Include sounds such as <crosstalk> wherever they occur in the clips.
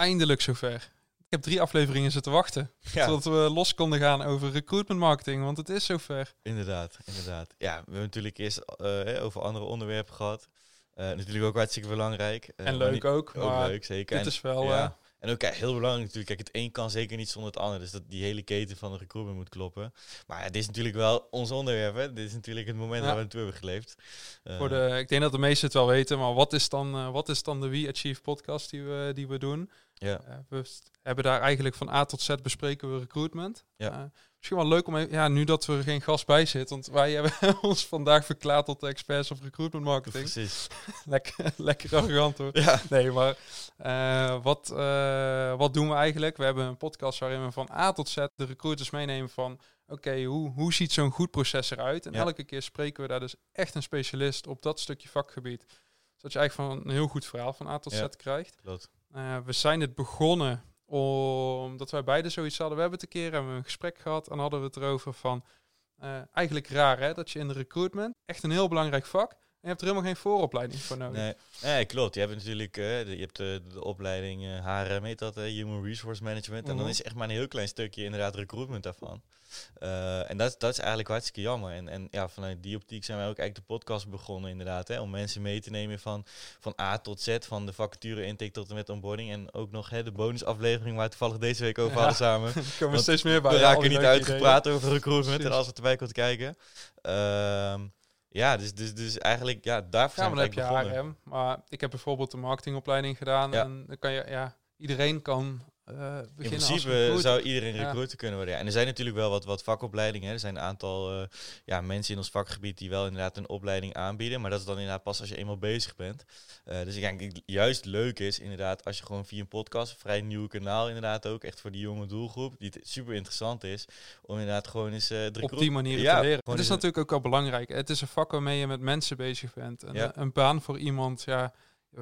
eindelijk zover. Ik heb drie afleveringen zitten wachten. Ja. Tot we los konden gaan over recruitment marketing. Want het is zover. Inderdaad, inderdaad. Ja, we hebben natuurlijk eerst eh, over andere onderwerpen gehad. Eh, natuurlijk ook hartstikke belangrijk. Eh, en leuk niet- ook. Ook maar leuk, zeker. dit En- is wel... ja. En ook ja, heel belangrijk natuurlijk. Kijk, het een kan zeker niet zonder het ander. Dus dat die hele keten van de recruitment moet kloppen. Maar ja, dit is natuurlijk wel ons onderwerp. Hè. Dit is natuurlijk het moment Ja. waar we naartoe hebben geleefd. Voor de, ik denk dat de meesten het wel weten. Maar wat is dan, wat is dan de We Achieve podcast die we, die we doen? Ja, Eh, we hebben daar eigenlijk van A tot Z bespreken we recruitment. Ja. Eh, misschien wel leuk om even, ja, nu dat we er geen gast bij zit, want wij <laughs> hebben ons vandaag verklaard tot de experts op recruitment marketing. precies. <laughs> lekker, lekker arrogant hoor. Ja, Nee, maar eh, wat, wat doen we eigenlijk? We hebben een podcast waarin we van A tot Z de recruiters meenemen van... Oké, hoe, hoe ziet zo'n goed proces eruit? En Ja. elke keer spreken we daar dus echt een specialist op dat stukje vakgebied. Zodat je eigenlijk van een heel goed verhaal van A tot Ja. Z krijgt. klopt. Eh, we zijn het begonnen omdat wij beide zoiets hadden. We hebben het een keer hebben een gesprek gehad en hadden we het erover van... eh, eigenlijk raar hè, dat je in de recruitment, echt een heel belangrijk vak... je hebt er helemaal geen vooropleiding voor nodig. Nee, nee, klopt. Je hebt natuurlijk eh, de, je hebt de, de opleiding eh HRM, heet dat, eh, Human Resource Management. En dan Mhm. is echt maar een heel klein stukje inderdaad recruitment daarvan. Eh, en dat, dat is eigenlijk hartstikke jammer. En, en ja, vanuit die optiek zijn wij ook eigenlijk de podcast begonnen inderdaad. Hè, om mensen mee te nemen van, van A tot Z, van de vacature intake tot en met onboarding. En ook nog hè, de bonusaflevering waar we toevallig deze week over Ja. hadden samen. <laughs> Er komen Want steeds meer bij. we raken niet uitgepraat over recruitment en als het erbij komt kijken. Ehm, ja, dus, dus, dus eigenlijk, ja, daarvoor Ja, zijn we dan heb je begonnen. HRM. Maar ik heb bijvoorbeeld een marketingopleiding gedaan. Ja. En dan kan je, ja, iedereen kan eh In beginnen als principe zou iedereen Ja. recruiter kunnen worden. Ja. En er zijn natuurlijk wel wat, wat vakopleidingen. Hè. Er zijn een aantal eh, ja, mensen in ons vakgebied die wel inderdaad een opleiding aanbieden. Maar dat is dan inderdaad pas als je eenmaal bezig bent. Eh, dus ik denk dat het juist leuk is inderdaad als je gewoon via een podcast, een vrij nieuw kanaal inderdaad ook, echt voor die jonge doelgroep, die super interessant is, om inderdaad gewoon eens de op die manier Ja, te leren. Het is natuurlijk ook wel belangrijk. Het is een vak waarmee je met mensen bezig bent. En een baan voor iemand, ja,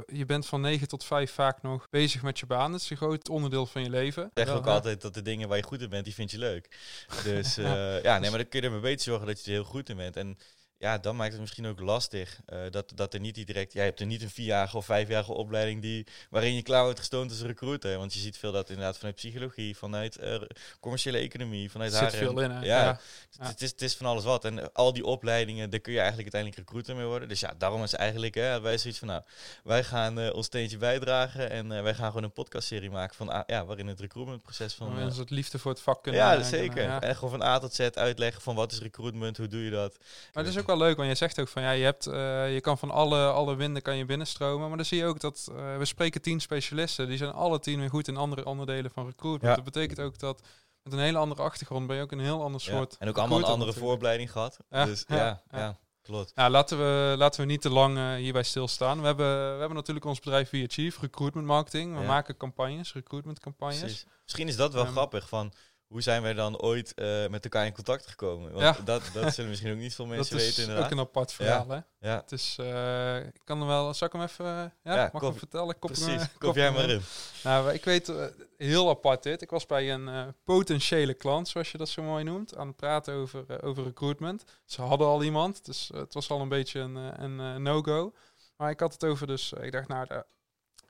je bent van 9 tot 5 vaak nog bezig met je baan. Het is een groot onderdeel van je leven. Ik zeg ook ja. altijd dat de dingen waar je goed in bent, die vind je leuk. <laughs> Dus eh, ja, nee, maar dan kun je ermee beter zorgen dat je er heel goed in bent. En ja, dan maakt het misschien ook lastig eh, dat, dat er niet die direct... Jij hebt er niet een vierjarige of vijfjarige opleiding die, waarin je klaar wordt gestoond als recruiter. Want je ziet veel dat inderdaad vanuit psychologie, vanuit eh, commerciële economie, vanuit zit HRM. veel in. Hè? Ja, Ja. Het, het is, het is van alles wat. En al die opleidingen, daar kun je eigenlijk uiteindelijk recruiter mee worden. Dus ja, daarom is eigenlijk, hè, wij zoiets van, nou, wij gaan eh, ons steentje bijdragen en wij gaan gewoon een podcastserie maken van, ja, waarin het recruitmentproces van... Een soort liefde voor het vak kunnen ja, zeker. Ja. En gewoon van A tot Z uitleggen van wat is recruitment, hoe doe je dat. Maar het is ook wel leuk, want je zegt ook van ja, je, hebt, eh, je kan van alle, alle winden kan je binnenstromen. Maar dan zie je ook dat eh, we spreken tien specialisten. Die zijn alle tien weer goed in andere onderdelen van recruitment. Ja. Dat betekent ook dat met een hele andere achtergrond ben je ook een heel ander Ja. soort. En ook allemaal een andere natuurlijk. vooropleiding gehad. Ja, Dus ja, ja, klopt. Nou, laten we, laten we niet te lang eh, hierbij stilstaan. We hebben, we hebben natuurlijk ons bedrijf via Chief, recruitment marketing. We maken campagnes, recruitment campagnes. Precies. Misschien is dat wel Ehm, grappig van hoe zijn wij dan ooit eh, met elkaar in contact gekomen? Want Ja. dat, dat <laughs> zullen misschien ook niet veel Dat mensen is weten inderdaad. ook een apart verhaal, hè? Ja, Het is, eh, ik kan er wel, zal ik hem even, ja, Ja, mag ik hem vertellen? Kop hem, precies. eh, Kop jij hem maar in. Nou, ik weet eh, heel apart dit. Ik was bij een potentiële klant, zoals je dat zo mooi noemt, aan het praten over, over recruitment. Ze hadden al iemand, dus het was al een beetje een, een no-go. Maar ik had het over, dus ik dacht, nou,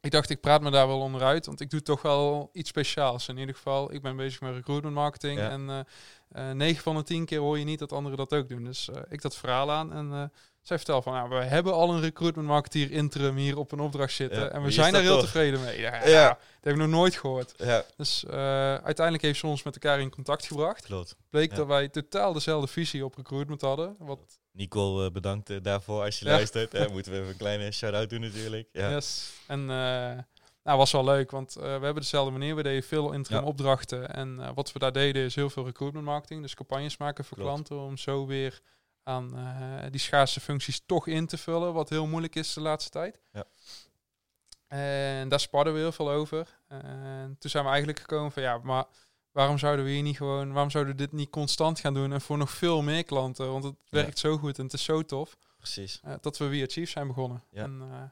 ik dacht, ik praat me daar wel onderuit, want ik doe toch wel iets speciaals. In ieder geval, ik ben bezig met recruitment marketing Ja. en eh 9 van de 10 keer hoor je niet dat anderen dat ook doen. Dus eh, ik dat verhaal aan en eh, zij vertelt van, nou, we hebben al een recruitment marketeer interim hier op een opdracht zitten Ja, en we zijn daar heel toch? tevreden mee. Ja, Ja. dat heb ik nog nooit gehoord. Ja, Dus eh, uiteindelijk heeft ze ons met elkaar in contact gebracht. klopt. Bleek dat wij totaal dezelfde visie op recruitment hadden. Wat, Nicole, eh, bedankt eh, daarvoor als je Ja. luistert. Eh, moeten we even een kleine shout-out doen natuurlijk. Ja. yes. En eh nou, was wel leuk, want we hebben dezelfde manier. We deden veel interim Ja. opdrachten. En wat we daar deden is heel veel recruitment marketing. Dus campagnes maken voor Klopt. klanten om zo weer aan die schaarse functies toch in te vullen. Wat heel moeilijk is de laatste tijd. Ja. En daar sparden we heel veel over. En toen zijn we eigenlijk gekomen van ja, maar waarom zouden we hier niet gewoon, waarom zouden we dit niet constant gaan doen en voor nog veel meer klanten? Want het Ja. werkt zo goed en het is zo tof Precies. eh, dat we via Chief zijn begonnen. Ja. En, eh,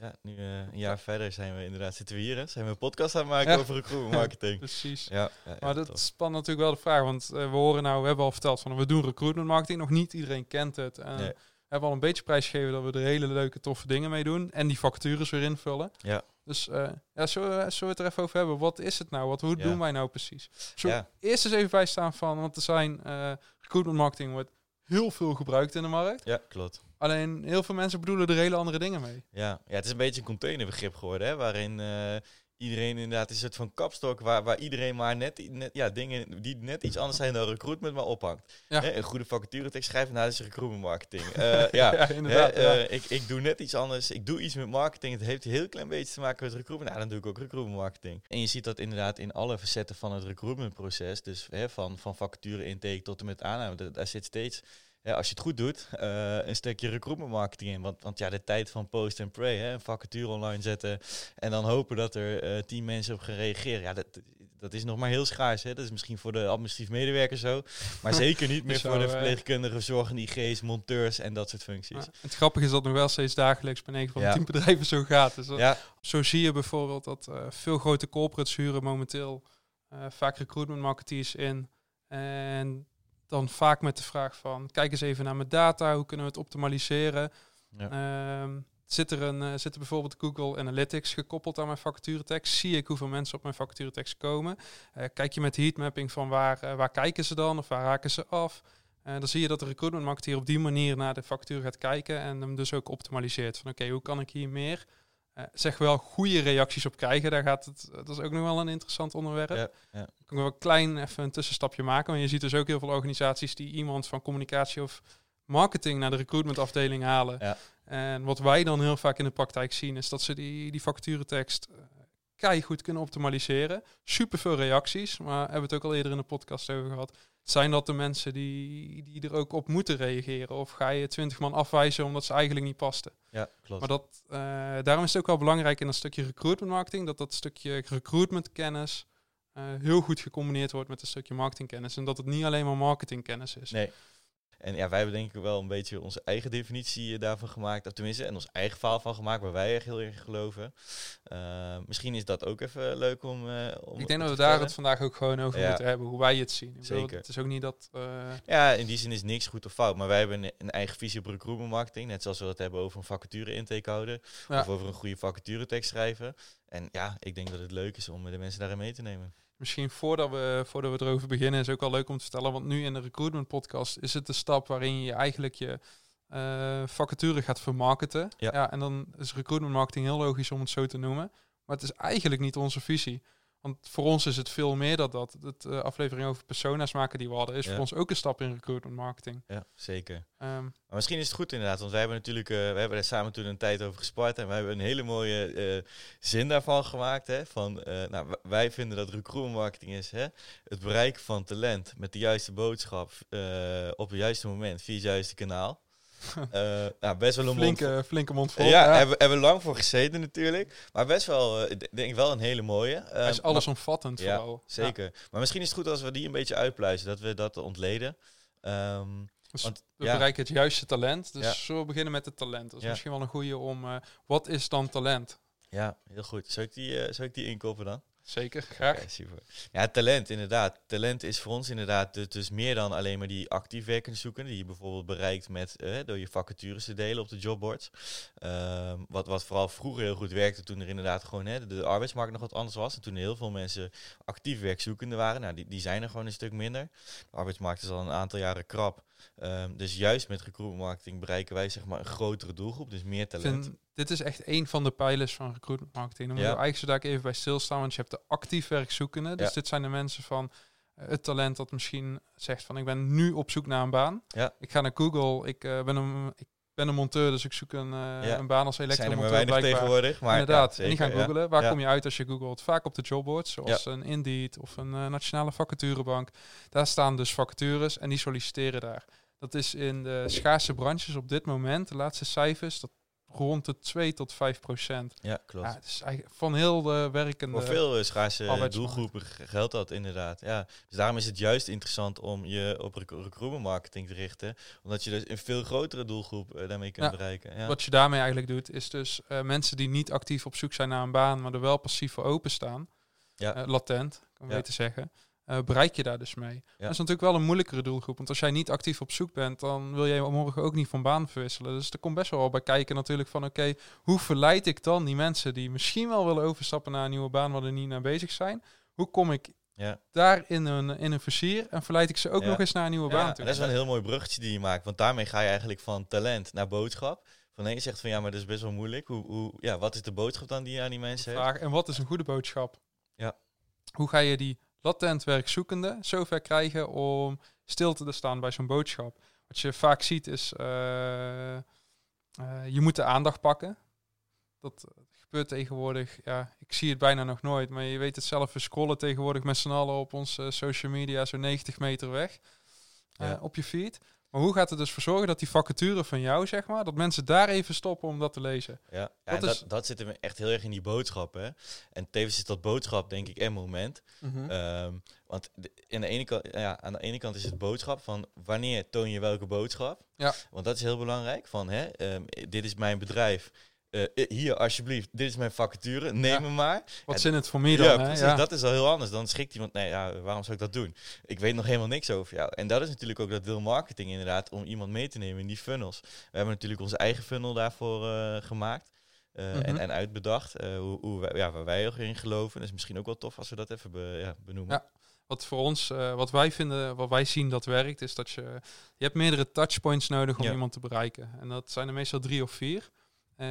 Ja, nu eh, een jaar verder zijn we inderdaad, zitten we hier. Hè? Zijn we een podcast aan het maken Ja. over recruitment marketing. <laughs> precies. ja, ja, Maar dat spant natuurlijk wel de vraag, want we horen nou, we hebben al verteld van we doen recruitment marketing. Nog niet iedereen kent het. En Nee. Hebben al een beetje prijsgegeven dat we er hele leuke, toffe dingen mee doen. En die vacatures weer invullen. Ja. Dus uh, ja, zullen, we, zullen we het er even over hebben? Wat is het nou? Wat, hoe Ja. doen wij nou precies? Zo, Ja. Eerst eens even bijstaan van, want er zijn eh, recruitment marketing wordt heel veel gebruikt in de markt. Ja, klopt. Alleen heel veel mensen bedoelen er hele andere dingen mee. Ja. ja, het is een beetje een containerbegrip geworden, hè, waarin eh, iedereen inderdaad is het van kapstok, waar, waar iedereen maar net, net ja, dingen die net iets anders zijn dan recruitment, maar ophangt. Ja. Hè, een goede vacature tekst schrijven, nou, dat is recruitment marketing. <laughs> Eh, ja, Ja, inderdaad, ja. eh, ik, ik doe net iets anders. Ik doe iets met marketing. Het heeft een heel klein beetje te maken met recruitment. Nou, dan doe ik ook recruitment marketing. En je ziet dat inderdaad in alle facetten van het recruitmentproces. Dus hè, van, van vacature intake tot en met aanname. Daar, daar zit steeds, hè, als je het goed doet, eh, een stukje recruitment marketing in. Want, want ja, de tijd van post en pray, hè, een vacature online zetten en dan hopen dat er eh, tien mensen op gaan reageren. Ja, dat, dat is nog maar heel schaars. Hè. Dat is misschien voor de administratief medewerkers zo. Maar <laughs> zeker niet meer Zo, voor de eh, verpleegkundigen, zorgen, IG's, monteurs en dat soort functies. Ja, het grappige is dat nog wel steeds dagelijks bij 9 van de Ja. 10 bedrijven zo gaat. Dus dat- Ja, Zo zie je bijvoorbeeld dat eh, veel grote corporates huren momenteel vaak recruitment marketeers in. En dan vaak met de vraag van, kijk eens even naar mijn data, hoe kunnen we het optimaliseren? Ja. Ehm, zit, er een, eh, zit er bijvoorbeeld Google Analytics gekoppeld aan mijn vacaturetekst? Zie ik hoeveel mensen op mijn vacaturetekst komen? Eh, kijk je met heatmapping van waar, eh, waar kijken ze dan of waar haken ze af? Eh, dan zie je dat de recruitment marketeer op die manier naar de vacature gaat kijken en hem dus ook optimaliseert. Van oké, hoe kan ik hier meer eh, zeg wel goede reacties op krijgen. Daar gaat het, dat is ook nog wel een interessant onderwerp. Ja, ja. Wel een klein even een tussenstapje maken. Want je ziet dus ook heel veel organisaties die iemand van communicatie of marketing naar de recruitment afdeling halen. Ja. En wat wij dan heel vaak in de praktijk zien, is dat ze die, die vacaturetekst eh, keihard kunnen optimaliseren. Super veel reacties, maar hebben we het ook al eerder in de podcast over gehad. Zijn dat de mensen die, die er ook op moeten reageren? Of ga je twintig man afwijzen omdat ze eigenlijk niet pasten? Ja, klopt. Maar dat, eh, daarom is het ook wel belangrijk in dat stukje recruitment marketing, dat dat stukje recruitment kennis eh, heel goed gecombineerd wordt met een stukje marketingkennis. En dat het niet alleen maar marketingkennis is. Nee. En ja, wij hebben denk ik wel een beetje onze eigen definitie eh, daarvan gemaakt. Of tenminste, en ons eigen verhaal van gemaakt, waar wij echt heel erg in geloven. Eh, misschien is dat ook even leuk om, eh om Ik denk dat we daar het vandaag ook gewoon over Ja. moeten hebben, hoe wij het zien. Ik bedoel, Zeker. Het is ook niet dat... Ja, in die zin is niks goed of fout. Maar wij hebben een, een eigen visie op recruitment marketing. Net zoals we het hebben over een vacature intake houden. Ja. Of over een goede vacature tekst schrijven. En ja, ik denk dat het leuk is om de mensen daarin mee te nemen. Misschien voordat we, voordat we erover beginnen, is ook al leuk om te vertellen. Want nu in de recruitment podcast is het de stap waarin je eigenlijk je eh, vacature gaat vermarkten. Ja. en dan is recruitment marketing heel logisch om het zo te noemen. Maar het is eigenlijk niet onze visie. Want voor ons is het veel meer dat dat. Het eh, aflevering over persona's maken die we hadden, is Ja. voor ons ook een stap in recruitment marketing. Ja, zeker. Ehm, Maar misschien is het goed inderdaad, want wij hebben natuurlijk, eh, we hebben daar samen toen een tijd over gespart en wij hebben een hele mooie eh, zin daarvan gemaakt. Hè, van, nou, wij vinden dat recruitment marketing is hè, het bereiken van talent met de juiste boodschap op het juiste moment via het juiste kanaal. <laughs> Eh, nou, best wel een mond flinke, flinke mond vol. ja, Ja, Hebben, hebben we lang voor gezeten natuurlijk. Maar best wel, eh, ik denk wel een hele mooie. Hij is Eh, maar- allesomvattend ja, vooral. Zeker. Maar misschien is het goed als we die een beetje uitpluizen, dat we dat ontleden. Ehm, Dus want, we ja, bereiken het juiste talent. Dus Ja. we beginnen met het talent. Dat is Ja. misschien wel een goede om... eh, wat is dan talent? ja, heel goed. Zou ik die, zou ik die inkopen dan? Zeker, graag. Super. Ja, talent inderdaad. Talent is voor ons inderdaad dus, meer dan alleen maar die actief werkende zoekende, die je bijvoorbeeld bereikt met eh, door je vacatures te delen op de jobboards. Ehm, wat, wat vooral vroeger heel goed werkte toen er inderdaad gewoon hè, de, de arbeidsmarkt nog wat anders was. En toen heel veel mensen actief werkzoekende waren. Nou, die, die zijn er gewoon een stuk minder. De arbeidsmarkt is al een aantal jaren krap. Ehm, dus juist met recruitment marketing bereiken wij zeg maar een grotere doelgroep, dus meer Ik talent. vind, dit is echt een van de pijlers van recruitment marketing. Dan Ja. we eigenlijk zodat ik even bij stilstaan, want je hebt de actief werkzoekende. Dus Ja. dit zijn de mensen van eh, het talent dat misschien zegt van ik ben nu op zoek naar een baan. Ja. Ik ga naar Google, ik, eh, ben, een, ik ben een monteur, dus ik zoek een, eh, Ja. een baan als Er zijn er maar elektromonteur weinig tegenwoordig. Maar Inderdaad, ja, en die gaan ja. googlen. Waar kom je uit als je googelt? Vaak op de jobboards, zoals een Indeed of een eh, nationale vacaturebank. Daar staan dus vacatures en die solliciteren daar. Dat is in de schaarse branches op dit moment, de laatste cijfers, dat rond de 2 tot 5 procent. Ja, klopt. Ja, het is eigenlijk van heel de werkende... Voor veel schaarse doelgroepen geldt dat inderdaad. Ja. Dus daarom is het juist interessant om je op rec- recruitment marketing te richten. Omdat je dus een veel grotere doelgroep eh, daarmee kunt bereiken. Ja. Wat je daarmee eigenlijk doet, is dus eh, mensen die niet actief op zoek zijn naar een baan, maar er wel passief voor openstaan, Ja. eh, latent, kan Ja. beter zeggen. Eh, bereik je daar dus mee. Dat is natuurlijk wel een moeilijkere doelgroep. Want als jij niet actief op zoek bent, dan wil jij morgen ook niet van baan verwisselen. Dus er komt best wel bij kijken natuurlijk van oké, hoe verleid ik dan die mensen die misschien wel willen overstappen naar een nieuwe baan waar er niet naar bezig zijn? Hoe kom ik Ja. daar in een, in een versier en verleid ik ze ook Ja. nog eens naar een nieuwe baan toe? dat is wel een heel mooi bruggetje die je maakt. Want daarmee ga je eigenlijk van talent naar boodschap. Van je zegt van ja, maar dat is best wel moeilijk. Hoe, hoe, ja, wat is de boodschap dan die je aan die mensen hebt? vraag. En wat is een goede boodschap? Ja. Hoe ga je die latent werkzoekende zover krijgen om stil te staan bij zo'n boodschap? Wat je vaak ziet is, eh, eh, je moet de aandacht pakken. Dat eh, gebeurt tegenwoordig, ja, ik zie het bijna nog nooit, maar je weet het zelf, we scrollen tegenwoordig met z'n allen op onze social media zo 90 meter weg eh, Ja. op je feed. Maar hoe gaat het dus voor zorgen dat die vacature van jou, zeg maar, dat mensen daar even stoppen om dat te lezen? Ja, ja Dat en dat, is- dat zit hem echt heel erg in die boodschap. Hè? En tevens is dat boodschap denk ik een moment. Ehm, want de, aan, de ene kant, ja, aan de ene kant is het boodschap van wanneer toon je welke boodschap. Ja. Want dat is heel belangrijk. Van hè, ehm, dit is mijn bedrijf. Eh, eh, hier alsjeblieft, dit is mijn vacature. Neem Ja. hem maar. Wat En- zin het voor mij dan? ja, precies. Dat is al heel anders. Dan schrikt iemand, nee, ja, waarom zou ik dat doen? Ik weet nog helemaal niks over jou. En dat is natuurlijk ook dat wil marketing inderdaad, om iemand mee te nemen in die funnels. We hebben natuurlijk onze eigen funnel daarvoor eh, gemaakt. eh, Mhm. en, en uitbedacht. hoe, hoe wij, ja, waar wij ook in geloven. Dat is misschien ook wel tof als we dat even be- ja, benoemen. Ja. Wat voor ons, wat wij vinden, wat wij zien dat werkt, is dat je, je hebt meerdere touchpoints nodig om Ja. iemand te bereiken. En dat zijn er meestal drie of vier. Eh,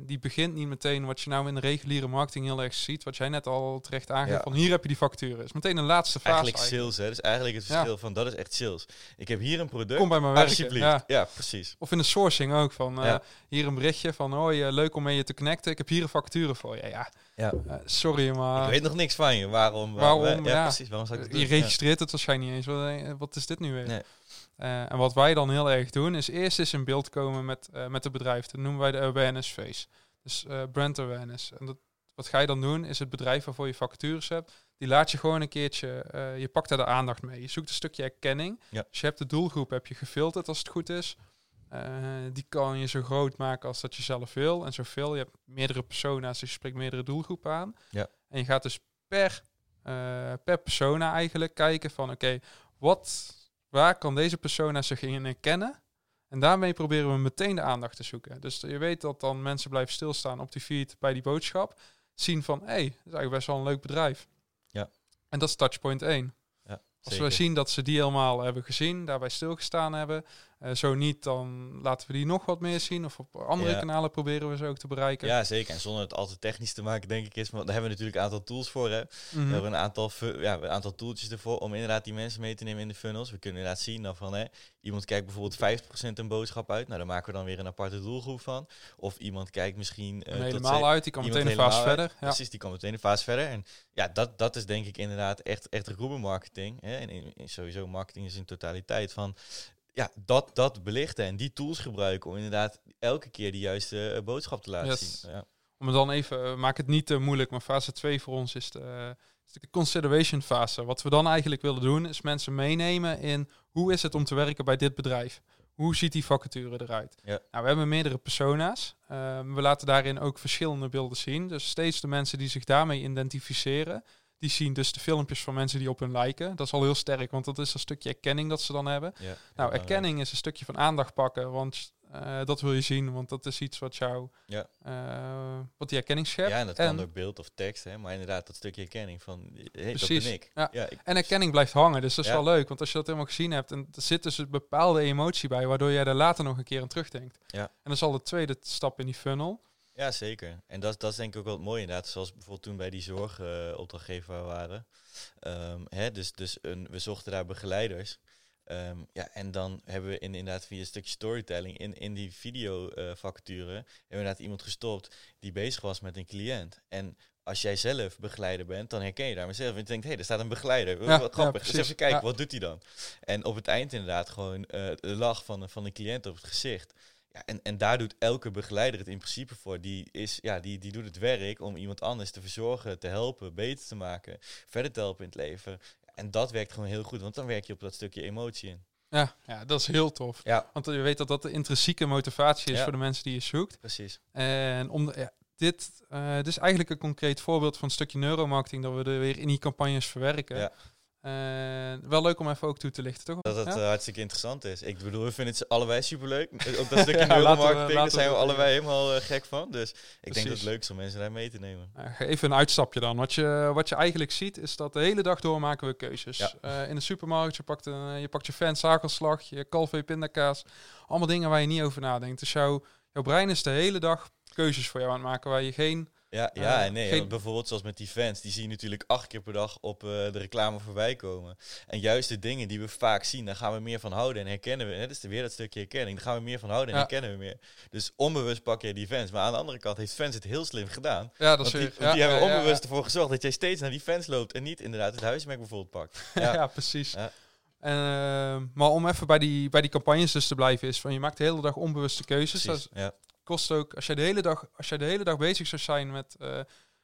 die begint niet meteen wat je nou in de reguliere marketing heel erg ziet. Wat jij net al terecht aangeeft, Ja. van hier heb je die factuur. is meteen een laatste fase. Eigenlijk sales, hè. Dus eigenlijk het Ja. verschil van, dat is echt sales. Ik heb hier een product. Kom bij werken. Alsjeblieft. Ja. Ja. precies. Of in de sourcing ook. Van eh, hier een berichtje van hoi, eh, leuk om mee je te connecten. Ik heb hier een factuur voor je. Ja, Ja. sorry, maar ik weet nog niks van je. Waarom? Waarom, Ja, ja. precies. Waarom zou ik je doen? Ja. registreert het waarschijnlijk niet eens. Wat, wat is dit nu weer? Nee. Eh, en wat wij dan heel erg doen, is eerst eens in beeld komen met, eh, met het bedrijf. Dat noemen wij de awareness phase. Dus eh, brand awareness. En dat, wat ga je dan doen, is het bedrijf waarvoor je vacatures hebt, die laat je gewoon een keertje, je pakt daar de aandacht mee. Je zoekt een stukje erkenning. Ja. Dus je hebt de doelgroep, heb je gefilterd als het goed is. Die kan je zo groot maken als dat je zelf wil en zoveel. Je hebt meerdere persona's, dus je spreekt meerdere doelgroepen aan. Ja. En je gaat dus per, per persona eigenlijk kijken van oké, wat, waar kan deze persona zich in herkennen? En daarmee proberen we meteen de aandacht te zoeken. Dus je weet dat dan mensen blijven stilstaan op die feed bij die boodschap. Zien van, hé, hey, dat is eigenlijk best wel een leuk bedrijf. Ja. En dat is touchpoint 1. Ja, Als zeker. we zien dat ze die helemaal hebben gezien, daarbij stilgestaan hebben. Eh, zo niet, dan laten we die nog wat meer zien. Of op andere Ja. kanalen proberen we ze ook te bereiken. Ja, zeker. En zonder het altijd technisch te maken, denk ik, is. Want daar hebben we natuurlijk een aantal tools voor. Hè. Mhm. We hebben een aantal, ja, een aantal tooltjes ervoor om inderdaad die mensen mee te nemen in de funnels. We kunnen inderdaad zien dan van hè, iemand kijkt bijvoorbeeld 50% een boodschap uit. Nou, daar maken we dan weer een aparte doelgroep van. Of iemand kijkt misschien. En tot helemaal uit, die kan meteen een fase verder. Ja. Precies, die kan meteen een fase verder. En ja, dat, dat is denk ik inderdaad echt, echt recruitment marketing. Hè. En in, in sowieso marketing is in totaliteit van ja, dat, dat belichten en die tools gebruiken om inderdaad elke keer die juiste eh, boodschap te laten Yes. zien. Ja. Om het dan even, eh, maak het niet te moeilijk, maar fase 2 voor ons is de, eh, is de consideration fase. Wat we dan eigenlijk willen doen, is mensen meenemen in hoe is het om te werken bij dit bedrijf? Hoe ziet die vacature eruit? Ja. Nou, we hebben meerdere persona's. Ehm, we laten daarin ook verschillende beelden zien. Dus steeds de mensen die zich daarmee identificeren, die zien dus de filmpjes van mensen die op hun liken. Dat is al heel sterk, want dat is een stukje erkenning dat ze dan hebben. Ja, Nou, erkenning is een stukje van aandacht pakken, want eh, dat wil je zien, want dat is iets wat jou, Ja. eh, wat die erkenning schept. Ja, en dat kan door beeld of tekst, hè, maar inderdaad dat stukje herkenning van, hey, dat Precies. ben ik. Ja. ik En erkenning blijft hangen, dus dat is wel leuk, want als je dat helemaal gezien hebt, en er zit dus een bepaalde emotie bij, waardoor jij daar later nog een keer aan terugdenkt. Ja. En dat is al de tweede stap in die funnel. Ja, zeker. En dat, dat is denk ik ook wel het mooie inderdaad. Zoals bijvoorbeeld toen bij die zorgopdrachtgever waar we waren. Ehm, hè, dus dus een, we zochten daar begeleiders. Ehm, ja, en dan hebben we in, inderdaad via een stukje storytelling in, in die video eh, vacature hebben we inderdaad iemand gestopt die bezig was met een cliënt. En als jij zelf begeleider bent, dan herken je daar mezelf. En je denkt, hé, er staat een begeleider. Ja, wat ja, grappig. dus even kijken, Ja. wat doet hij dan? En op het eind inderdaad gewoon eh, de lach van, van de cliënt op het gezicht. Ja, en, en daar doet elke begeleider het in principe voor. Die, is, ja, die, die doet het werk om iemand anders te verzorgen, te helpen, beter te maken, verder te helpen in het leven. En dat werkt gewoon heel goed, want dan werk je op dat stukje emotie in. Ja, ja, dat is heel tof. Ja, Want je weet dat dat de intrinsieke motivatie is Ja. voor de mensen die je zoekt. precies. En om de- ja, dit, eh, dit is eigenlijk een concreet voorbeeld van een stukje neuromarketing dat we er weer in die campagnes verwerken. Ja. En wel leuk om even ook toe te lichten, toch? Dat het Ja? eh, hartstikke interessant is. Ik bedoel, we vinden het allebei superleuk. <laughs> Ook dat stukje Ja, neuromarketing, daar zijn we we- allebei helemaal eh, gek van. Dus ik denk dat het leuk is om mensen daar mee te nemen. Even een uitstapje dan. Wat je, wat je eigenlijk ziet is dat de hele dag door maken we keuzes. Ja. Eh, in de supermarkt, je pakt, een, je pakt je fan zakelslag, je kalfee pindakaas. Allemaal dingen waar je niet over nadenkt. Dus jouw, jouw brein is de hele dag keuzes voor jou aan het maken waar je geen... Ja, ja Eh, en nee. geen- bijvoorbeeld zoals met die fans, die zie je natuurlijk acht keer per dag op eh, de reclame voorbij komen. En juist de dingen die we vaak zien, daar gaan we meer van houden en herkennen we. Net is er weer dat stukje herkenning. Daar gaan we meer van houden en Ja. herkennen we meer. Dus onbewust pak je die fans. Maar aan de andere kant heeft fans het heel slim gedaan. Ja, dat Want is die, want die ja, hebben ja, ja, onbewust ervoor gezorgd dat jij steeds naar die fans loopt en niet inderdaad het huismerk bijvoorbeeld pakt. <laughs> Ja, Ja. precies. Ja. En, eh, maar om even bij die, bij die campagnes dus te blijven, is van je maakt de hele dag onbewuste keuzes. Dat. Ja. Kost ook, als jij de hele dag, als jij de hele dag bezig zou zijn met eh,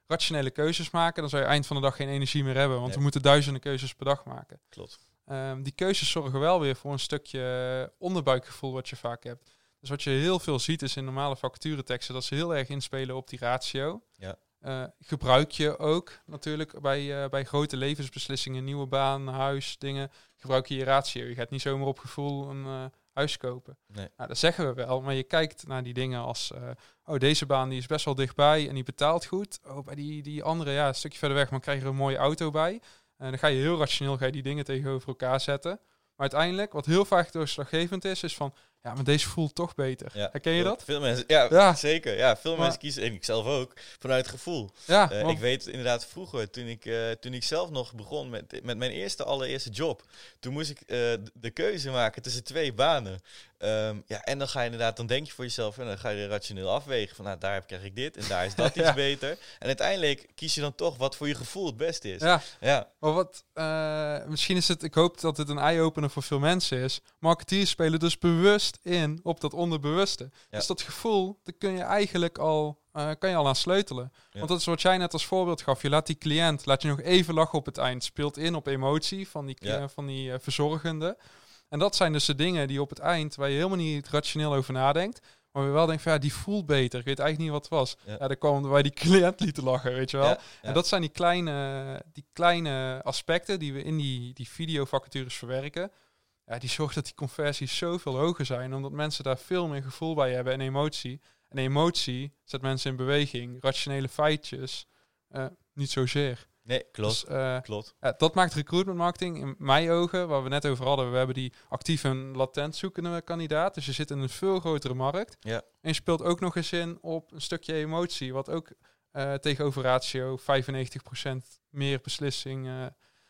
rationele keuzes maken, dan zou je eind van de dag geen energie meer hebben. Want Nee. we moeten duizenden keuzes per dag maken. Klopt. Ehm, die keuzes zorgen wel weer voor een stukje onderbuikgevoel wat je vaak hebt. Dus wat je heel veel ziet is in normale vacatureteksten dat ze heel erg inspelen op die ratio. Ja. Eh, gebruik je ook natuurlijk bij, eh, bij grote levensbeslissingen, nieuwe baan, huis, dingen, gebruik je je ratio. Je gaat niet zomaar op gevoel een huis kopen. Nee. Nou, dat zeggen we wel, maar je kijkt naar die dingen als, eh, oh deze baan die is best wel dichtbij en die betaalt goed. Oh, bij die, die andere, ja, een stukje verder weg, maar krijg je er een mooie auto bij. En dan ga je heel rationeel ga je die dingen tegenover elkaar zetten. Maar uiteindelijk, wat heel vaak doorslaggevend is, is van, ja, maar deze voelt toch beter. Ja. Herken je dat? Veel mensen, ja, Ja. zeker. Ja, veel mensen kiezen, en ik zelf ook, vanuit gevoel. Ja, Eh, ik weet inderdaad vroeger, toen ik, eh, toen ik zelf nog begon met, met mijn eerste allereerste job, toen moest ik eh, de keuze maken tussen twee banen. Ehm, ja, en dan ga je inderdaad, dan denk je voor jezelf, en dan ga je rationeel afwegen van, nou, daar heb- krijg ik dit en daar is dat <laughs> iets beter. En uiteindelijk kies je dan toch wat voor je gevoel het beste is. ja, ja. maar wat, misschien is het, ik hoop dat het een eye-opener voor veel mensen is. Marketeers spelen dus bewust in op dat onderbewuste. Ja. Dus dat gevoel, daar kun je eigenlijk al, eh, kan je al aan sleutelen. Ja. Want dat is wat jij net als voorbeeld gaf. Je laat die cliënt, laat je nog even lachen op het eind. Speelt in op emotie van die, Ja. van die eh, verzorgende. En dat zijn dus de dingen die op het eind, waar je helemaal niet rationeel over nadenkt. Maar we wel denken van ja, die voelt beter. Ik weet eigenlijk niet wat het was. Ja. Ja, kwam omdat wij die <laughs> cliënt lieten lachen, weet je wel. Ja, ja. En dat zijn die kleine, die kleine aspecten die we in die, die videovacatures verwerken. Ja, die zorgen dat die conversies zoveel hoger zijn. Omdat mensen daar veel meer gevoel bij hebben en emotie. En emotie zet mensen in beweging. Rationele feitjes, eh, niet zozeer. Nee, klopt. Dus, eh, klopt. ja, dat maakt recruitment marketing in mijn ogen, waar we net over hadden. We hebben die actief en latent zoekende kandidaat. Dus je zit in een veel grotere markt. Ja. En je speelt ook nog eens in op een stukje emotie. Wat ook eh, tegenover ratio 95% meer beslissing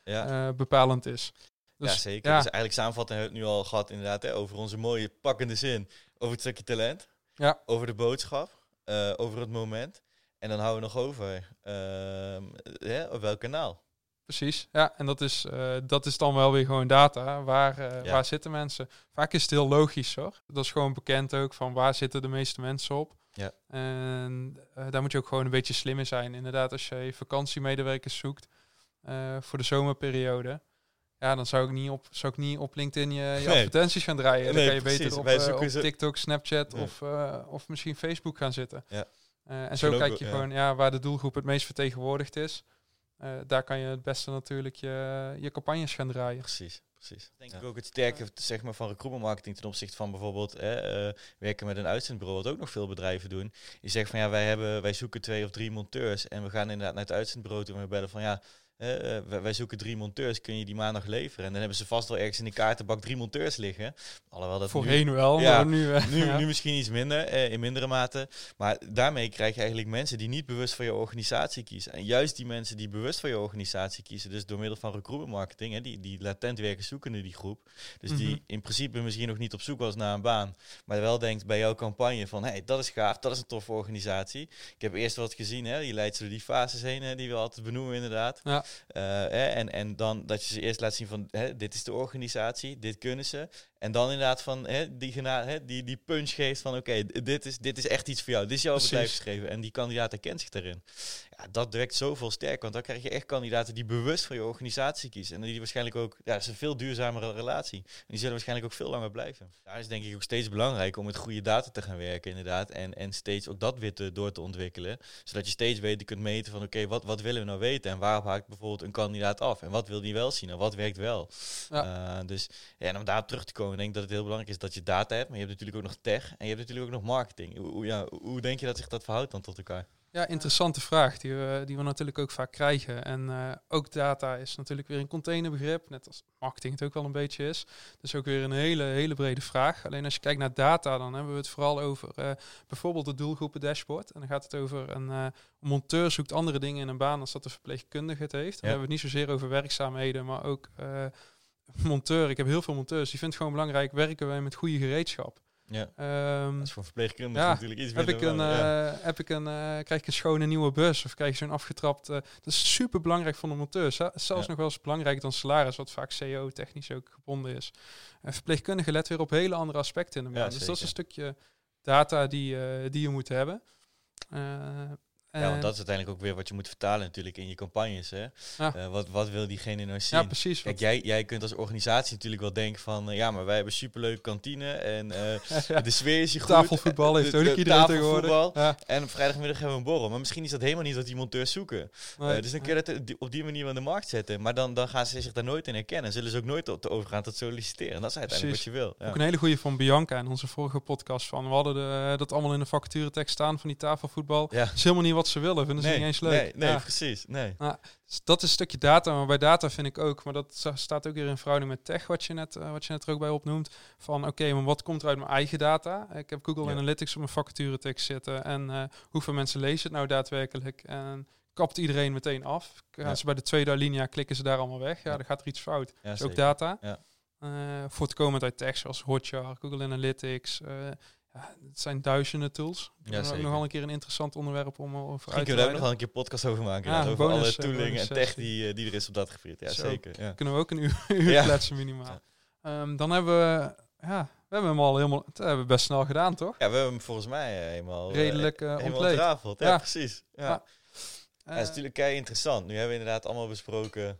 Ja. bepalend is. Ja, Dus, zeker. ja. Dus eigenlijk samenvatten hebben we het nu al gehad inderdaad hè, over onze mooie pakkende zin. Over het stukje talent. Ja. Over de boodschap. eh, over het moment. En dan houden we nog over ehm, hè, op welk kanaal. Precies, ja. En dat is, eh, dat is dan wel weer gewoon data. Waar, eh, Ja. waar zitten mensen? Vaak is het heel logisch hoor. Dat is gewoon bekend ook van waar zitten de meeste mensen op. Ja. En daar moet je ook gewoon een beetje slim in zijn. Inderdaad, als je vakantiemedewerkers zoekt voor de zomerperiode. Ja, dan zou ik niet op, zou ik niet op LinkedIn je, je Nee. advertenties gaan draaien. Dan Nee, kan je precies. beter op, zoeken op TikTok, Snapchat Nee. of, eh, of misschien Facebook gaan zitten. Ja. Eh, en zo kijk je ja. gewoon ja, waar de doelgroep het meest vertegenwoordigd is. Eh, daar kan je het beste natuurlijk je, je campagnes gaan draaien. Precies, precies. Denk ik ook het sterke zeg maar, van recruitment marketing ten opzichte van bijvoorbeeld hè, eh, werken met een uitzendbureau, wat ook nog veel bedrijven doen. Je zegt van ja, wij, hebben, wij zoeken twee of drie monteurs en we gaan inderdaad naar het uitzendbureau toe en we bellen van ja, eh, wij, zoeken drie monteurs, kun je die maandag leveren? En dan hebben ze vast wel ergens in de kaartenbak drie monteurs liggen. Alhoewel dat nu- Voorheen wel, Ja, maar nu... eh, nu, <laughs> ja. nu misschien iets minder, eh, in mindere mate. Maar daarmee krijg je eigenlijk mensen die niet bewust voor je organisatie kiezen. En juist die mensen die bewust voor je organisatie kiezen, dus door middel van recruitment marketing, hè, die, die latent werken zoekende die groep. Dus Mhm. die in principe misschien nog niet op zoek was naar een baan, maar wel denkt bij jouw campagne van, hé, hey, dat is gaaf, dat is een toffe organisatie. Ik heb eerst wat gezien, hè, je leidt ze door die fases heen, hè, die we altijd benoemen inderdaad. Ja. Eh, en, en dan dat je ze eerst laat zien van, hè, dit is de organisatie, dit kunnen ze. En dan inderdaad van hè, die, hè, die, die punch geeft van oké, dit, is, dit is echt iets voor jou. Dit is jouw Precies. bedrijf geschreven. En die kandidaat herkent zich daarin. Ja, dat werkt zoveel sterker. Want dan krijg je echt kandidaten die bewust voor je organisatie kiezen. En die waarschijnlijk ook, ja, is een veel duurzamere relatie. En die zullen waarschijnlijk ook veel langer blijven. Daar is denk ik ook steeds belangrijk om met goede data te gaan werken inderdaad. En, en steeds ook dat weer te, door te ontwikkelen. Zodat je steeds beter kunt meten van oké, wat, wat willen we nou weten? En waarop haakt bijvoorbeeld een kandidaat af? En wat wil die wel zien? En wat werkt wel? Ja. Eh, dus ja, en om daar terug te komen, denk ik dat het heel belangrijk is dat je data hebt. Maar je hebt natuurlijk ook nog tech en je hebt natuurlijk ook nog marketing. Hoe, ja, hoe denk je dat zich dat verhoudt dan tot elkaar? Ja, interessante vraag die we, die we natuurlijk ook vaak krijgen. En eh, ook data is natuurlijk weer een containerbegrip, net als marketing het ook wel een beetje is. Dus ook weer een hele, hele brede vraag. Alleen als je kijkt naar data, dan hebben we het vooral over eh, bijvoorbeeld de doelgroepen dashboard. En dan gaat het over een, eh, monteur zoekt andere dingen in een baan als dat de verpleegkundige het heeft. Dan Ja. hebben we het niet zozeer over werkzaamheden, maar ook monteur. Ik heb heel veel monteurs. Die vindt het gewoon belangrijk, werken wij met goede gereedschap. Ja, Ehm, dat is voor verpleegkundigen Ja, natuurlijk iets heb ik een, ja. eh, heb ik een, eh, krijg ik een schone nieuwe bus of krijg je zo'n afgetrapt. eh, dat is super belangrijk voor de monteur. Zel- Zelfs Ja. nog wel eens belangrijker dan salaris, wat vaak CO-technisch ook gebonden is. Verpleegkundige let weer op hele andere aspecten in de baan. dus dat is een stukje data die, die je moet hebben. Eh, Ja, want dat is uiteindelijk ook weer wat je moet vertalen natuurlijk in je campagnes. Hè? Ja. Eh, wat, wat wil diegene nou zien? ja, precies. Kijk, jij, jij kunt als organisatie natuurlijk wel denken van... eh, ja, maar wij hebben superleuke kantine en eh, <laughs> ja, de sfeer is hier goed. tafelvoetbal heeft ook de iedereen tegenwoordig. Ja, En op vrijdagmiddag hebben we een borrel. Maar misschien is dat helemaal niet wat die monteurs zoeken. nee. Eh, dus dan kun je dat op die- op manier in de markt zetten. Maar dan, dan gaan ze zich daar nooit in herkennen. En zullen ze ook nooit tot overgaan tot solliciteren. En dat is uiteindelijk Precies. wat je wil. Ja. Ook een hele goede van Bianca in onze vorige podcast. Van, we hadden de, dat allemaal in de vacaturetekst staan van die tafelvoetbal. Ja. Dat is helemaal niet wat ze willen, vinden ze Nee, niet eens leuk. nee, nee Ja. precies. Nee. Dus dat is een stukje data, maar bij data vind ik ook, maar dat sta- staat ook weer in verhouding met tech, wat je net, eh, wat je net er ook bij opnoemt. Van oké, maar wat komt er uit mijn eigen data? Ik heb Google Ja. Analytics op mijn vacature tekst zitten en eh, hoeveel mensen lezen het nou daadwerkelijk? En kapt iedereen meteen af? Gaan Ja. ze bij de tweede alinea, klikken ze daar allemaal weg? Ja, dan gaat er iets fout. Dus ook data. Ja. Eh, voortkomend uit tech zoals Hotjar, Google Analytics. Ja, het zijn duizenden tools. Ja, dat is ook zeker. nogal een keer een interessant onderwerp om over Misschien uit te kunnen we daar nog wel een keer podcast over maken. Ja, over bonus, alle eh, tooling en tech die, eh, die er is op dat gebied. Ja, Zo. zeker. Ja. kunnen we ook een uur, <laughs> uur kletsen minimaal. Ehm, dan hebben we, ja, we hebben hem al helemaal, dat hebben we best snel gedaan, toch? ja, we hebben hem volgens mij eh, helemaal, eh, Redelijk eh helemaal. Ja, Ja. precies. Ja. Ja. Dat is Eh, natuurlijk kei interessant. Nu hebben we inderdaad allemaal besproken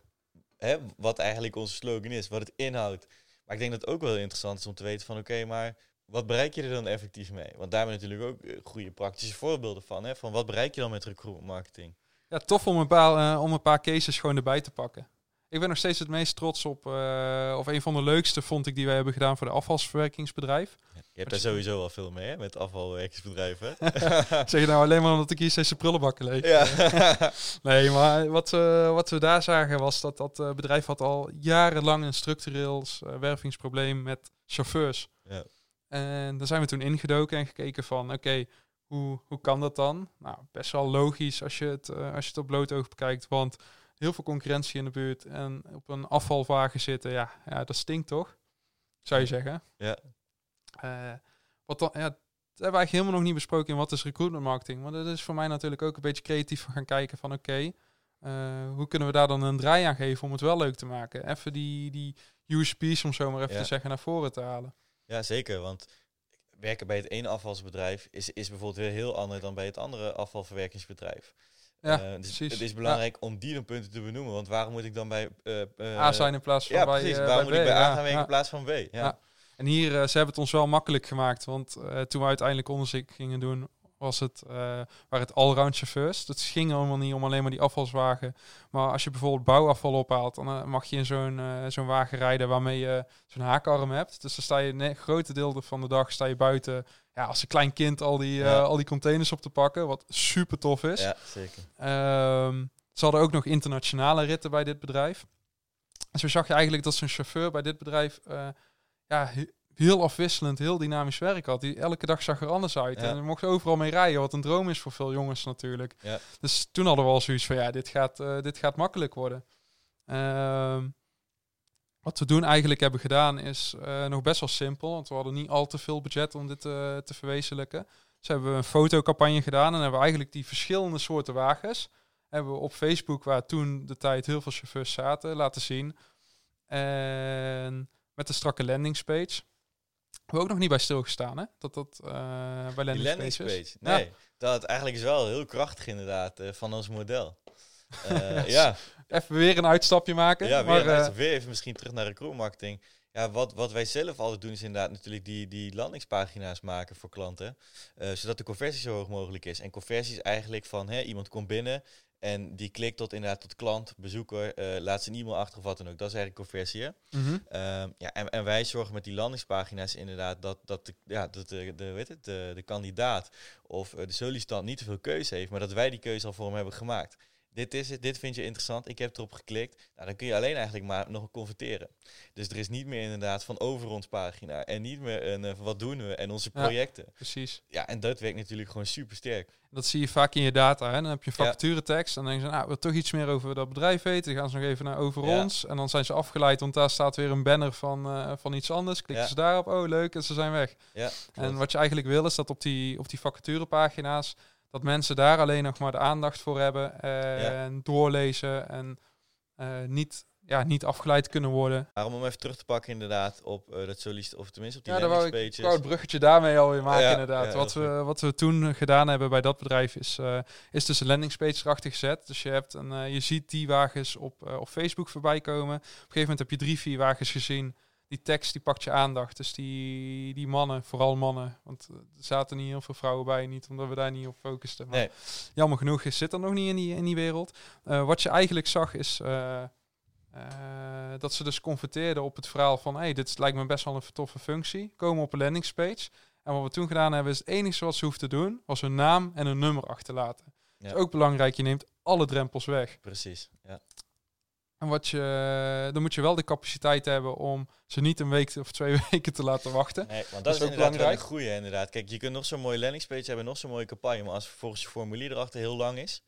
hè, wat eigenlijk onze slogan is, wat het inhoudt. Maar ik denk dat het ook wel interessant is om te weten van oké, maar wat bereik je er dan effectief mee? Want daar hebben we natuurlijk ook eh, goede praktische voorbeelden van. Hè? Van wat bereik je dan met recruitment marketing? ja, tof om een, paar, eh, om een paar cases gewoon erbij te pakken. Ik ben nog steeds het meest trots op, eh, of een van de leukste vond ik die wij hebben gedaan voor de afvalsverwerkingsbedrijf. Je hebt daar sowieso al veel mee hè? met afvalwerkingsbedrijven. <laughs> <laughs> zeg je nou alleen maar omdat ik hier steeds de prullenbakken leeg? ja. <laughs> Nee, maar wat, we wat we daar zagen was dat dat bedrijf had al jarenlang een structureel wervingsprobleem met chauffeurs. Ja. En daar zijn we toen ingedoken en gekeken van, oké, hoe, hoe kan dat dan? Nou, best wel logisch als je het, eh, als je het op bloot oog bekijkt, want heel veel concurrentie in de buurt en op een afvalwagen zitten, ja, ja dat stinkt toch? Zou je zeggen. Ja. Eh, wat dan, ja, dat hebben we eigenlijk helemaal nog niet besproken in wat is recruitment marketing. Maar dat is voor mij natuurlijk ook een beetje creatief gaan kijken van oké, eh, hoe kunnen we daar dan een draai aan geven om het wel leuk te maken? Even die, die USP's, om zo maar even Ja. te zeggen, naar voren te halen. Ja, zeker. Want werken bij het ene afvalsbedrijf is, is bijvoorbeeld weer heel anders dan bij het andere afvalverwerkingsbedrijf. Ja, dus precies. Het is belangrijk om die dan punten te benoemen. Want waarom moet ik dan bij... eh, eh, A zijn in plaats van Ja, bij, precies. waarom bij moet ik bij A gaan werken in plaats van B? Ja. En hier, ze hebben het ons wel makkelijk gemaakt, want toen we uiteindelijk onderzoek gingen doen, was het, eh waren het allround chauffeurs. Dat ging allemaal niet om alleen maar die afvalswagen. Maar als je bijvoorbeeld bouwafval ophaalt, dan eh, mag je in zo'n eh, zo'n wagen rijden waarmee je zo'n haakarm hebt. Dus dan sta je een grote deel van de dag sta je buiten, ja, als een klein kind al die, Ja. al die containers op te pakken, wat super tof is. Ja, zeker. Ehm, ze hadden ook nog internationale ritten bij dit bedrijf. En zo zag je eigenlijk dat zo'n chauffeur bij dit bedrijf ja, heel afwisselend, heel dynamisch werk had. Die elke dag zag er anders uit. Ja. En mocht overal mee rijden, wat een droom is voor veel jongens natuurlijk. Ja. Dus toen hadden we al zoiets van, ja, dit gaat, eh, dit gaat makkelijk worden. Ehm, wat we toen eigenlijk hebben gedaan is eh, nog best wel simpel, want we hadden niet al te veel budget om dit eh, te verwezenlijken. Dus hebben we een fotocampagne gedaan en hebben we eigenlijk die verschillende soorten wagens hebben we op Facebook, waar toen de tijd heel veel chauffeurs zaten, laten zien. En met een strakke landingspage. We ook nog niet bij stilgestaan, hè? Dat dat uh, bij landing, landing page Nee, dat eigenlijk is wel heel krachtig inderdaad uh, van ons model. <laughs> Uh, ja. Even weer een uitstapje maken. Ja, weer, maar, weer even misschien terug naar recruit marketing. Ja, wat, wat wij zelf altijd doen is inderdaad natuurlijk die, die landingspagina's maken voor klanten. zodat de conversie zo hoog mogelijk is. En conversie is eigenlijk van hè, iemand komt binnen, en die klikt tot inderdaad tot klant, bezoeker, uh, laat zijn e-mail achter of wat dan ook. Dat is eigenlijk conversie. Mhm. Ehm, ja, en, en, wij zorgen met die landingspagina's inderdaad dat, dat, de, ja, dat de, de, weet het, de, de kandidaat of eh, de sollicitant niet te veel keuze heeft, maar dat wij die keuze al voor hem hebben gemaakt dit is het, dit vind je interessant, ik heb erop geklikt. Nou, dan kun je alleen eigenlijk maar nog converteren. Dus er is niet meer inderdaad van over ons pagina en niet meer een uh, wat doen we en onze projecten. precies. Ja, en dat werkt natuurlijk gewoon super sterk. Dat zie je vaak in je data. Hè? Dan heb je een vacaturetekst en dan denk je, nou, wil toch iets meer over dat bedrijf weten. Dan gaan ze nog even naar over ons en dan zijn ze afgeleid, want daar staat weer een banner van, uh, van iets anders. Klikken ze daarop, oh leuk, en ze zijn weg. Ja, en wat je eigenlijk wil is dat op die, op die vacaturepagina's dat mensen daar alleen nog maar de aandacht voor hebben en doorlezen en uh, niet, ja, niet afgeleid kunnen worden. Waarom om even terug te pakken inderdaad op uh, dat solist of tenminste op die ja, daar wou ik, wou het bruggetje daarmee alweer maken ja, inderdaad. wat, we, wat we toen gedaan hebben bij dat bedrijf is, is dus een landingspage erachter gezet. Dus je, hebt een, je ziet die wagens op, op Facebook voorbij komen. Op een gegeven moment heb je drie, vier wagens gezien die tekst die pakt je aandacht. Dus die, die mannen, vooral mannen. Want er zaten niet heel veel vrouwen bij, niet omdat we daar niet op focusten. Maar nee. jammer genoeg is, zit er nog niet in die, in die wereld. Uh, wat je eigenlijk zag is uh, uh, dat ze dus converteerden op het verhaal van... hey, dit lijkt me best wel een toffe functie. Komen op een landingspage. En wat we toen gedaan hebben, is het enige wat ze hoefden te doen... was hun naam en hun nummer achterlaten. Ja. Dat is ook belangrijk, je neemt alle drempels weg. Precies, ja. En wat je, dan moet je wel de capaciteit hebben om ze niet een week of twee <laughs> weken te laten wachten. Nee, want dat, is, ook belangrijk. een goede inderdaad. Kijk, je kunt nog zo'n mooie landingspage hebben, nog zo'n mooie campagne, maar als volgens je formulier erachter heel lang is,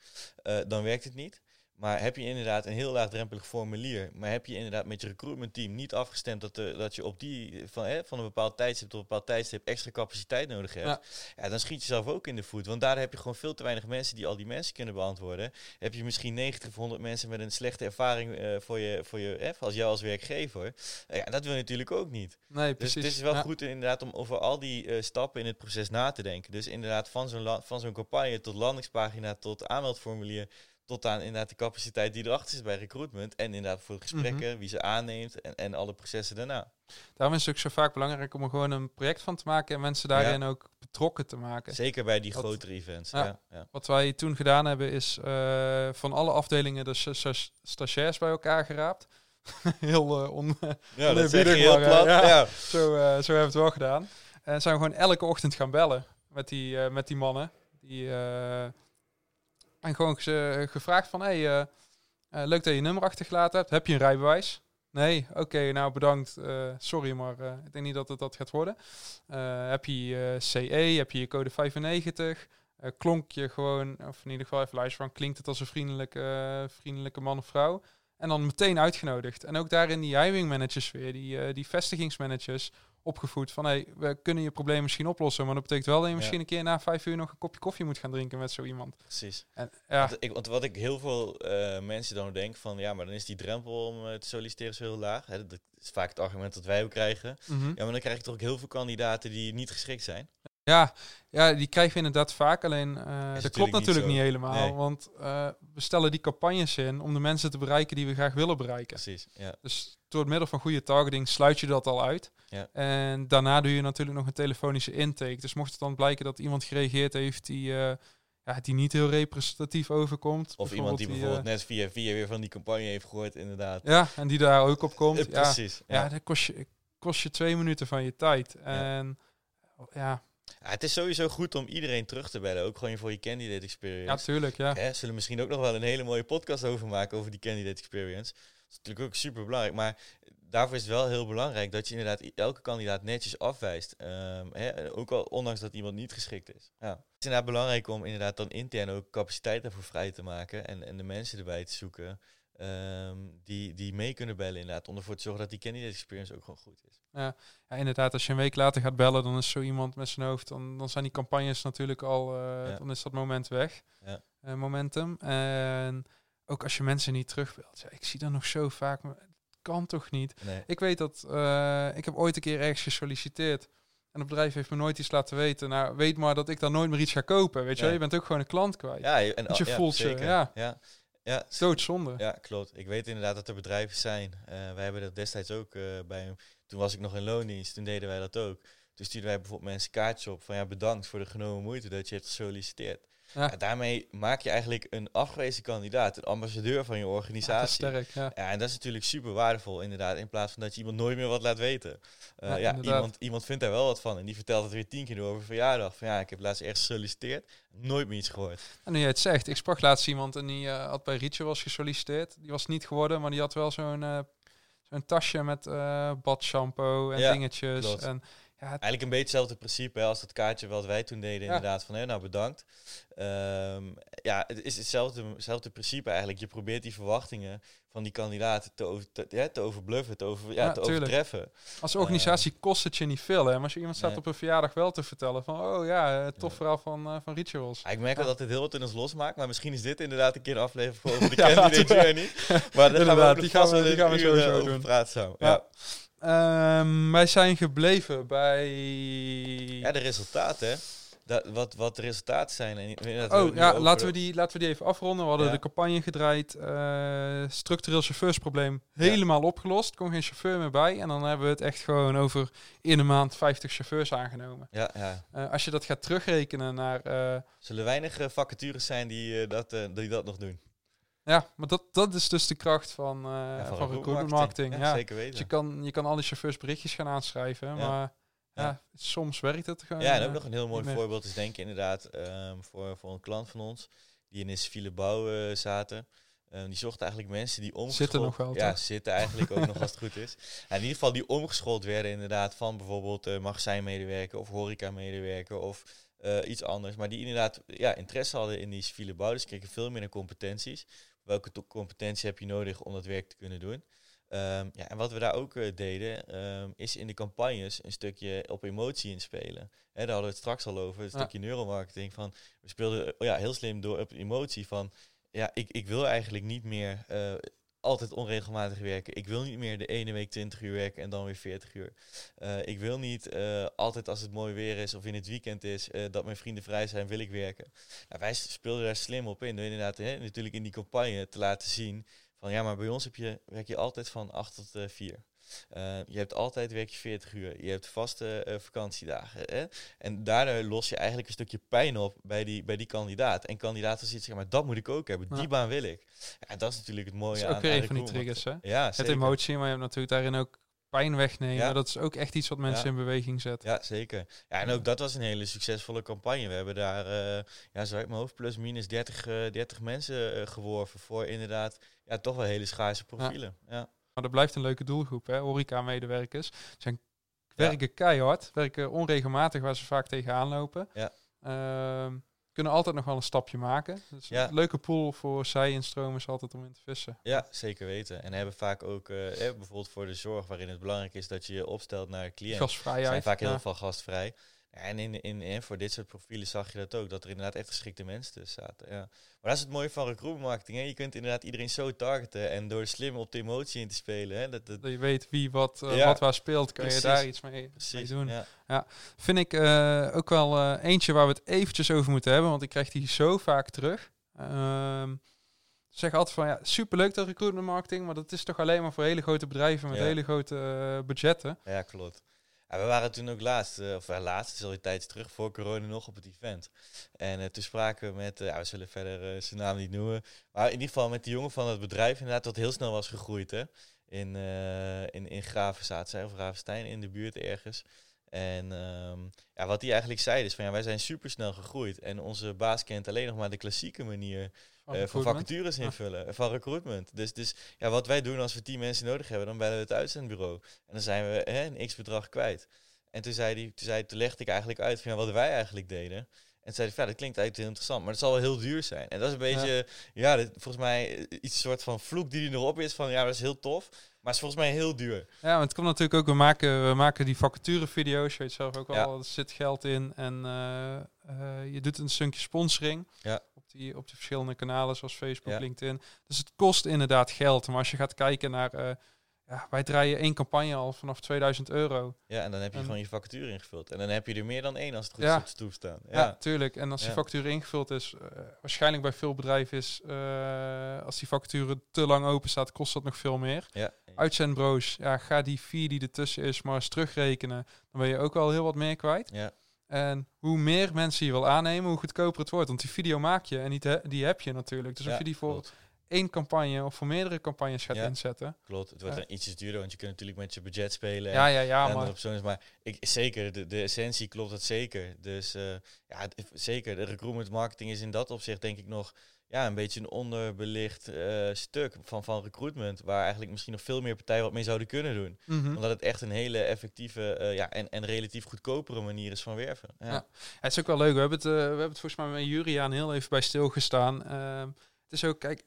uh, dan werkt het niet. Maar heb je inderdaad een heel laagdrempelig formulier, maar heb je inderdaad met je recruitment team niet afgestemd dat, er, dat je op die van, hè, van een bepaald tijdstip tot een bepaald tijdstip extra capaciteit nodig hebt, ja. dan schiet je zelf ook in de voet. Want daar heb je gewoon veel te weinig mensen die al die mensen kunnen beantwoorden. Heb je misschien 90 of 100 mensen met een slechte ervaring uh, voor je, voor je hè, als jou als werkgever. ja, dat wil je natuurlijk ook niet. Nee, precies. Dus het is wel goed inderdaad om over al die uh, stappen in het proces na te denken. Dus inderdaad van zo'n van zo'n campagne tot landingspagina tot aanmeldformulier tot aan inderdaad de capaciteit die erachter is bij recruitment. En inderdaad voor gesprekken, mhm. wie ze aanneemt en, en alle processen daarna. Daarom is het ook zo vaak belangrijk om er gewoon een project van te maken en mensen daarin ook betrokken te maken. Zeker bij die grotere events. Ja, ja, Wat wij toen gedaan hebben is uh, van alle afdelingen de stagiairs bij elkaar geraapt. <laughs> heel uh, on ja, dat is heel plat. ja, Zo, uh, zo hebben we het wel gedaan. En zijn we gewoon elke ochtend gaan bellen met die, met die mannen. Die en gewoon gevraagd van, hey, uh, leuk dat je nummer achtergelaten hebt. Heb je een rijbewijs? Nee, oké, nou bedankt. Sorry, maar ik denk niet dat het dat gaat worden. heb je CE? Heb je je code 95? klonk je gewoon, of in ieder geval even luisteren van, klinkt het als een vriendelijke, vriendelijke man of vrouw? En dan meteen uitgenodigd. En ook daarin die hiring managers weer, die, die vestigingsmanagers, opgevoed van hey, we kunnen je probleem misschien oplossen, maar dat betekent wel dat je misschien een keer na vijf uur nog een kopje koffie moet gaan drinken met zo iemand. Precies. En, ja. want, ik, want wat ik heel veel uh, mensen dan denk van ja, maar dan is die drempel om uh, te solliciteren zo heel laag. Hè, dat is vaak het argument dat wij ook krijgen. Mm -hmm. Ja, maar dan krijg je toch ook heel veel kandidaten die niet geschikt zijn. Ja, ja, die krijgen we inderdaad vaak. Alleen uh, dat klopt natuurlijk niet, helemaal. Want uh, we stellen die campagnes in om de mensen te bereiken die we graag willen bereiken. Precies. Ja. Dus door het middel van goede targeting sluit je dat al uit. Ja. En daarna doe je natuurlijk nog een telefonische intake. Dus mocht het dan blijken dat iemand gereageerd heeft die, uh, ja, die niet heel representatief overkomt. Of iemand die, bijvoorbeeld net via via weer van die campagne heeft gehoord, inderdaad. Ja, en die daar ook op komt. ja, precies. Ja, ja, dat kost je, kost je twee minuten van je tijd. En ja ja, het is sowieso goed om iedereen terug te bellen, ook gewoon voor je candidate experience. Ja, tuurlijk, ja. Hè, zullen misschien ook nog wel een hele mooie podcast over maken over die candidate experience. Is natuurlijk ook super belangrijk, maar daarvoor is het wel heel belangrijk dat je inderdaad elke kandidaat netjes afwijst. Um, hè, ook al ondanks dat iemand niet geschikt is. Ja. Het is inderdaad belangrijk om inderdaad dan intern ook capaciteit daarvoor vrij te maken en, en de mensen erbij te zoeken. Um, die, die mee kunnen bellen inderdaad, om ervoor te zorgen dat die candidate experience ook gewoon goed is. Ja, ja inderdaad, als je een week later gaat bellen, dan is zo iemand met zijn hoofd, dan, dan zijn die campagnes natuurlijk al, uh, dan is dat moment weg, ja. uh, momentum. En ook als je mensen niet terugbelt, ja, ik zie dat nog zo vaak, maar het kan toch niet? Nee. Ik weet dat, uh, ik heb ooit een keer ergens gesolliciteerd En het bedrijf heeft me nooit iets laten weten. Nou, weet maar dat ik dan nooit meer iets ga kopen. Weet je, je bent ook gewoon een klant kwijt. Ja, je- en, Want je ja, voelt je, zeker. ja. ja. Ja, Doodzonde. Ja, klopt. Ik weet inderdaad dat er bedrijven zijn. Eh wij hebben dat destijds ook eh, bij... Toen was ik nog in loondienst, toen deden wij dat ook. Toen stuurden wij bijvoorbeeld mensen kaartjes op van ja, bedankt voor de genomen moeite dat je hebt gesolliciteerd. Ja. Ja, daarmee maak je eigenlijk een afgewezen kandidaat, een ambassadeur van je Ja, organisatie. sterk, ja. Ja, en dat is natuurlijk super waardevol inderdaad, in plaats van dat je iemand nooit meer wat laat weten. Eh, Ja, ja, iemand, iemand vindt daar wel wat van en die vertelt het weer tien keer door over verjaardag. Van ja, ik heb laatst ergens gesolliciteerd, nooit meer iets gehoord. En nu jij het zegt, ik sprak laatst iemand en die eh, had bij Rietje was gesolliciteerd. Die was niet geworden, maar die had wel zo'n eh, zo'n tasje met badshampoo en Ja, dingetjes. klopt. En ja, Eigenlijk een beetje hetzelfde principe hè, als dat kaartje wat wij toen deden, Ja. inderdaad. Van, hè, nou bedankt. Ehm, ja, het is hetzelfde, hetzelfde principe eigenlijk. Je probeert die verwachtingen van die kandidaat te, over, te, ja, te overbluffen, te, over, ja, te overtreffen. als organisatie kost het je niet veel. Hè? Maar als je iemand staat Nee. op een verjaardag wel te vertellen van, oh ja, eh, tof verhaal van, eh van Rituals. Ik merk wel dat het heel wat in ons losmaakt, maar misschien is dit inderdaad een keer een aflevering voor over <laughs> de Ja, candidate journey. Maar daar gaan we die gaan we- die gaan we sowieso eh, over doen. praten. Ja. Ehm, wij zijn gebleven bij... Ja, de resultaten, hè. Dat, wat, wat de resultaten zijn. En Oh ja, over laten we, die, laten we die even afronden. We hadden Ja. de campagne gedraaid. eh, structureel chauffeursprobleem helemaal opgelost. Kon geen chauffeur meer bij. En dan hebben we het echt gewoon over in een maand 50 chauffeurs aangenomen. Ja, ja. Eh, als je dat gaat terugrekenen naar... eh, Zullen weinig vacatures zijn die, dat, die dat nog doen? Ja, maar dat, dat is dus de kracht van, Ja, van, recruitment marketing. Ja, Zeker Dus weten. je, kan, je kan al die chauffeurs berichtjes gaan aanschrijven. Maar ja. Soms werkt het gewoon. Ja, en eh, ook nog een heel mooi voorbeeld is denk ik inderdaad ehm, voor, voor een klant van ons die in de civiele bouw eh, zaten. Ehm, die zochten eigenlijk mensen die omgeschoold... Zitten nog wel, Ja, toch? zitten eigenlijk ook nog als het goed is. <laughs> Ja, in ieder geval die omgeschoold werden inderdaad van bijvoorbeeld eh magazijnmedewerker of horeca-medewerker of iets anders. Maar die inderdaad ja, interesse hadden in die civiele bouw. Dus kregen veel meer competenties. Welke competentie heb je nodig om dat werk te kunnen doen? Ehm, ja, en wat we daar ook eh, deden, ehm, is in de campagnes een stukje op emotie inspelen. Hè, daar hadden we het straks al over, een Ja. stukje neuromarketing. Van, we speelden eh, ja, heel slim door op emotie van, ja, ik, ik wil eigenlijk niet meer eh, altijd onregelmatig werken. Ik wil niet meer de ene week 20 uur werken en dan weer 40 uur. Eh, ik wil niet eh, altijd als het mooi weer is of in het weekend is, eh, dat mijn vrienden vrij zijn, wil ik werken. Nou, wij speelden daar slim op in, door inderdaad hè, natuurlijk in die campagne te laten zien van ja, maar bij ons heb je, werk je altijd van 8 tot eh 4. Eh, je hebt altijd werk je 40 uur. Je hebt vaste eh, vakantiedagen. Hè? En daardoor los je eigenlijk een stukje pijn op bij die, bij die kandidaat. En kandidaten ziet zeggen, maar dat moet ik ook hebben. Die baan wil ik. Ja, dat is natuurlijk het Dat mooie is aan ook weer aan een van die triggers. Hè? Ja, Het emotie, maar je hebt natuurlijk daarin ook pijn wegnemen. Ja. Dat is ook echt iets wat mensen Ja. in beweging zet. Ja, zeker. Ja, en ook dat was een hele succesvolle campagne. We hebben daar, eh, ja, zo uit mijn hoofd, plus minus 30, eh 30 mensen geworven voor inderdaad, ja, toch wel hele schaarse profielen. Ja. Maar dat blijft een leuke doelgroep, hè? Horeca-medewerkers. Zijn werken keihard, werken onregelmatig waar ze vaak tegenaan lopen. Ja. Ehm, kunnen altijd nog wel een stapje maken. Dus Ja. een leuke pool voor zij instromen is altijd om in te vissen. Ja, zeker weten. En hebben vaak ook, eh, bijvoorbeeld voor de zorg, waarin het belangrijk is dat je je opstelt naar de cliënt. Gasvrijheid. zijn vaak heel ja. veel gastvrij. Ja, en in, in, in, voor dit soort profielen zag je dat ook, dat er inderdaad echt geschikte mensen tussen zaten. Ja. Maar dat is het mooie van recruitment marketing. Hè. Je kunt inderdaad iedereen zo targeten en door slim op de emotie in te spelen. Hè. Dat, dat, Dat je weet wie wat, eh, Ja. wat waar speelt, kan Precies. je daar iets mee, mee precies. doen. Ja. Vind ik eh, ook wel eh, eentje waar we het eventjes over moeten hebben, want ik krijg die zo vaak terug. Ehm ze zeggen altijd van ja, superleuk dat recruitment marketing, maar dat is toch alleen maar voor hele grote bedrijven met Ja. hele grote budgetten. Ja, klopt. We waren toen ook laatst, eh, of ja, laatst, is al een tijdje terug, voor corona nog op het event. En eh, toen spraken we met, eh, ja, we zullen verder zijn naam niet noemen, maar in ieder geval met die jongen van het bedrijf, inderdaad, dat heel snel was gegroeid, hè. In, in, in Graven zaten zij, of Gravenstein, in de buurt ergens. En ehm, ja, wat hij eigenlijk zei is van, ja, wij zijn super snel gegroeid. En onze baas kent alleen nog maar de klassieke manier van eh, van recruitment. vacatures invullen, eh, van recruitment. Dus, dus ja, wat wij doen als we tien mensen nodig hebben, dan bellen we het uitzendbureau. En dan zijn we hè, een x-bedrag kwijt. En toen, zei die, toen, zei, toen legde ik eigenlijk uit van ja, wat wij eigenlijk deden. En zei hij, van, ja, dat klinkt eigenlijk heel interessant, maar het zal wel heel duur zijn. En dat is een beetje, ja, dit- volgens mij eh, iets soort van vloek die er erop is van ja, dat is heel tof, maar het is volgens mij heel duur. Ja, want het komt natuurlijk ook, we maken, we maken die vacaturevideo's, je weet zelf ook Ja. er zit geld in. En eh, eh, je doet een stukje sponsoring Ja. op, die, op die verschillende kanalen zoals Facebook, Ja. LinkedIn. Dus het kost inderdaad geld. Maar als je gaat kijken naar, eh, ja, wij draaien één campagne al vanaf 2000 euro. Ja, en dan heb je En- gewoon je vacature ingevuld. En dan heb je er meer dan één als het goed Ja. is op de stoep staan. Ja, Ja, tuurlijk. En als die vacature ingevuld is, eh, waarschijnlijk bij veel bedrijven is, eh, als die vacature te lang open staat, kost dat nog veel meer. ja. Uitzendbureaus, ja, ga die fee die ertussen is maar eens terugrekenen. Dan ben je ook al heel wat meer kwijt. ja. En hoe meer mensen je wil aannemen, hoe goedkoper het wordt. Want die video maak je en die, die heb je natuurlijk. Dus of je die voor. Één campagne of voor meerdere campagnes gaat Ja. inzetten. Klopt, het wordt Ja. dan ietsjes duurder, want je kunt natuurlijk met je budget spelen. Ja, en ja, ja, maar personen. Maar ik, zeker, de, de essentie klopt het zeker. Dus eh, ja, het- zeker. De recruitment marketing is in dat opzicht denk ik nog ja, een beetje een onderbelicht eh, stuk van, van recruitment. Waar eigenlijk misschien nog veel meer partijen wat mee zouden kunnen doen. Mhm. Omdat het echt een hele effectieve eh, ja, en, en relatief goedkopere manier is van werven. Ja. Ja. het is ook wel leuk. We hebben het, eh, we hebben het volgens mij met Juriaan heel even bij stilgestaan. Ehm het is ook, kijk,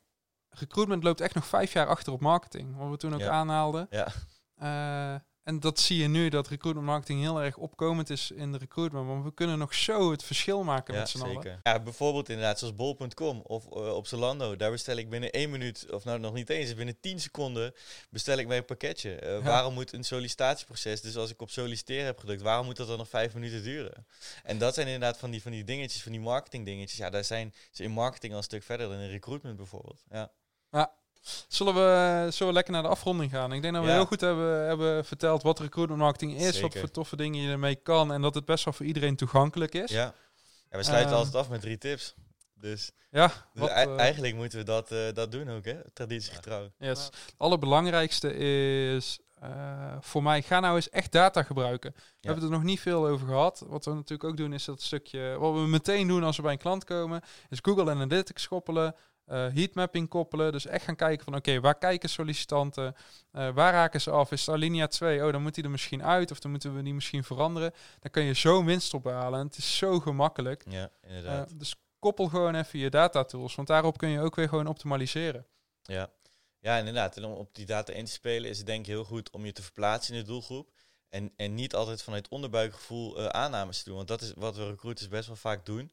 recruitment loopt echt nog vijf jaar achter op marketing. Wat we toen ook Ja. aanhaalden. Ja. Eh, en dat zie je nu, dat recruitment marketing heel erg opkomend is in de recruitment. Want we kunnen nog zo het verschil maken Ja, met z'n allen. Ja, bijvoorbeeld inderdaad zoals bol.com of eh, op Zalando. Daar bestel ik binnen één minuut, of nou nog niet eens, binnen 10 seconden bestel ik mijn pakketje. Eh, Ja. Waarom moet een sollicitatieproces, dus als ik op solliciteren heb gedrukt, waarom moet dat dan nog vijf minuten duren? En dat zijn inderdaad van die, van die dingetjes, van die marketing dingetjes. Ja, daar zijn ze in marketing al een stuk verder dan in recruitment bijvoorbeeld. Ja, Zullen we, zullen we lekker naar de afronding gaan? Ik denk dat we Ja. heel goed hebben, hebben verteld wat recruitment marketing is. Wat voor toffe dingen je ermee kan. En dat het best wel voor iedereen toegankelijk is. ja. ja we sluiten Ehm. altijd af met drie tips. Dus, Ja, dus wat, ei- eh, eigenlijk moeten we dat, eh, dat doen ook, hè? Traditiegetrouw. Yes. Het allerbelangrijkste is eh, voor mij, ga nou eens echt data gebruiken. We Ja. hebben er nog niet veel over gehad. Wat we natuurlijk ook doen is dat stukje, wat we meteen doen als we bij een klant komen, is Google Analytics koppelen, eh heatmapping koppelen. Dus echt gaan kijken van oké, waar kijken sollicitanten, Eh, waar raken ze af? Is het alinea 2? Oh, dan moet die er misschien uit of dan moeten we die misschien veranderen. Dan kan je zo winst ophalen en het is zo gemakkelijk. Ja, Eh, inderdaad. dus koppel gewoon even je data tools, want daarop kun je ook weer gewoon optimaliseren. Ja. ja, inderdaad. En om op die data in te spelen is het denk ik heel goed om je te verplaatsen in de doelgroep. En, en niet altijd vanuit onderbuikgevoel aannames te doen. Want dat is wat we recruiters best wel vaak doen.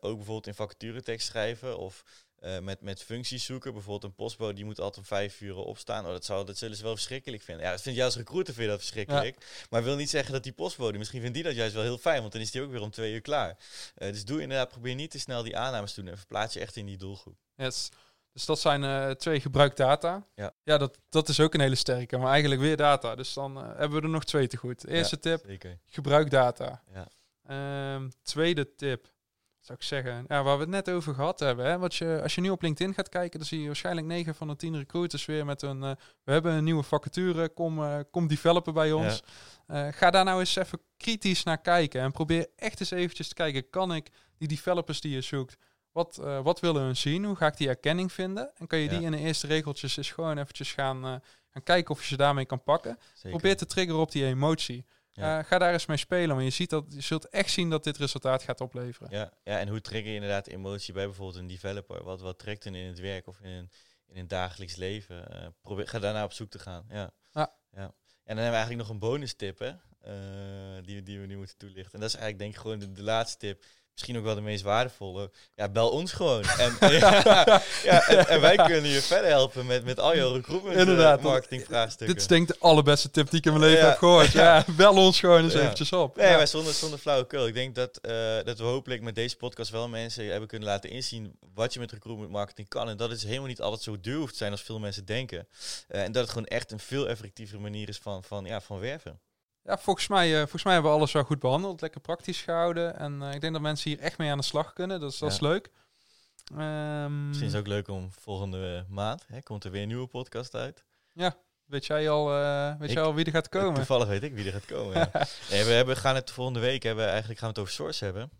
Ook bijvoorbeeld in vacaturetekst schrijven of eh, met, met functies zoeken. Bijvoorbeeld een postbode die moet altijd om vijf uur opstaan. Oh, dat, zou, dat zullen ze wel verschrikkelijk vinden. Ja, dat vind jij als recruiter vind je dat verschrikkelijk. Maar wil niet zeggen dat die postbode, misschien vindt die dat juist wel heel fijn. Want dan is die ook weer om twee uur klaar. Eh, dus doe inderdaad, probeer niet te snel die aannames te doen. En verplaats je echt in die doelgroep. Yes. Dus dat zijn eh, twee gebruikdata. Ja. ja dat, dat is ook een hele sterke, maar eigenlijk weer data. Dus dan hebben we er nog twee te goed. Eerste tip, Zeker. gebruik data. Ja. Ehm, tweede tip, zou ik zeggen, ja, waar we het net over gehad hebben. Hè, wat je, als je nu op LinkedIn gaat kijken, dan zie je waarschijnlijk 9 van de 10 recruiters weer met een... eh, we hebben een nieuwe vacature, kom, eh, kom developen bij ons. Eh, ga daar nou eens even kritisch naar kijken. En probeer echt eens eventjes te kijken, kan ik die developers die je zoekt, wat, wat willen hun zien? Hoe ga ik die erkenning vinden? En kan je die in de eerste regeltjes eens gewoon eventjes gaan, gaan kijken of je ze daarmee kan pakken. Zeker. Probeer te triggeren op die emotie. Ja. Eh, ga daar eens mee spelen, want je, ziet dat, je zult echt zien dat dit resultaat gaat opleveren. Ja, ja, en hoe trigger je inderdaad emotie bij bijvoorbeeld een developer? Wat, wat trekt hen in het werk of in een, in een dagelijks leven? Eh, probeer, ga daarna op zoek te gaan. Ja. Ja. ja. En dan hebben we eigenlijk nog een bonus tip, hè? eh, die, die we nu moeten toelichten. En dat is eigenlijk denk ik gewoon de, de laatste tip. Misschien ook wel de meest waardevolle. Ja, bel ons gewoon. En, <laughs> ja, ja, en, en wij kunnen je verder helpen met, met al jouw recruitment Inderdaad, eh, want marketing vraagstukken. Dit is denk ik de allerbeste tip die ik in mijn leven Ja. heb gehoord. <laughs> Ja. bel ons gewoon eens eventjes op. Nee, Ja. maar zonder, zonder flauwekul. Ik denk dat, eh, dat we hopelijk met deze podcast wel mensen hebben kunnen laten inzien wat je met recruitment marketing kan. En dat het helemaal niet altijd zo duur hoeft te zijn als veel mensen denken. Eh, en dat het gewoon echt een veel effectievere manier is van, van, ja, van werven. Ja, volgens mij, eh, volgens mij hebben we alles wel goed behandeld. Lekker praktisch gehouden. En eh, ik denk dat mensen hier echt mee aan de slag kunnen. Dus dat is Ja. leuk. Ehm, Misschien is het ook leuk om volgende maand, hè, komt er weer een nieuwe podcast uit. Weet jij al, eh, weet Ik- jij al wie er gaat komen? Toevallig weet ik wie er gaat komen. Ja. <laughs> nee, we hebben, gaan het volgende week, hebben, eigenlijk gaan we het over Source hebben.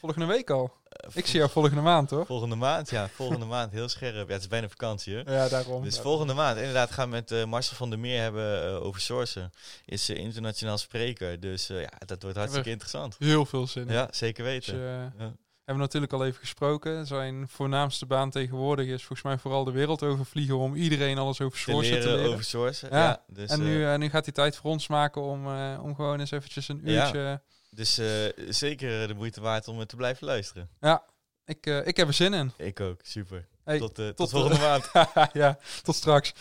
Volgende week al. Eh, Ik zie jou volgende maand, hoor. Volgende maand, ja. <laughs> Volgende maand, heel scherp. Ja, het is bijna vakantie, hè. Ja, daarom. Dus volgende maand inderdaad gaan we met eh, Marcel van der Meer hebben eh, over sourcen. Is internationaal spreker. Dus ja, dat wordt hartstikke interessant. Heel veel zin in. Ja, zeker Dus, weten. Ja. hebben we natuurlijk al even gesproken. Zijn voornaamste baan tegenwoordig is volgens mij vooral de wereld overvliegen om iedereen alles over Te sourcen te leren leren. over sourcen. Ja. Ja. dus en, nu, nu gaat hij tijd voor ons maken om, om gewoon eens eventjes een uurtje... Dus eh, zeker eh, de moeite waard om eh, te blijven luisteren. Ja, ik, ik heb er zin in. Ik ook, super. Tot, uh, tot, tot, volgende maand. <laughs> ja, tot straks.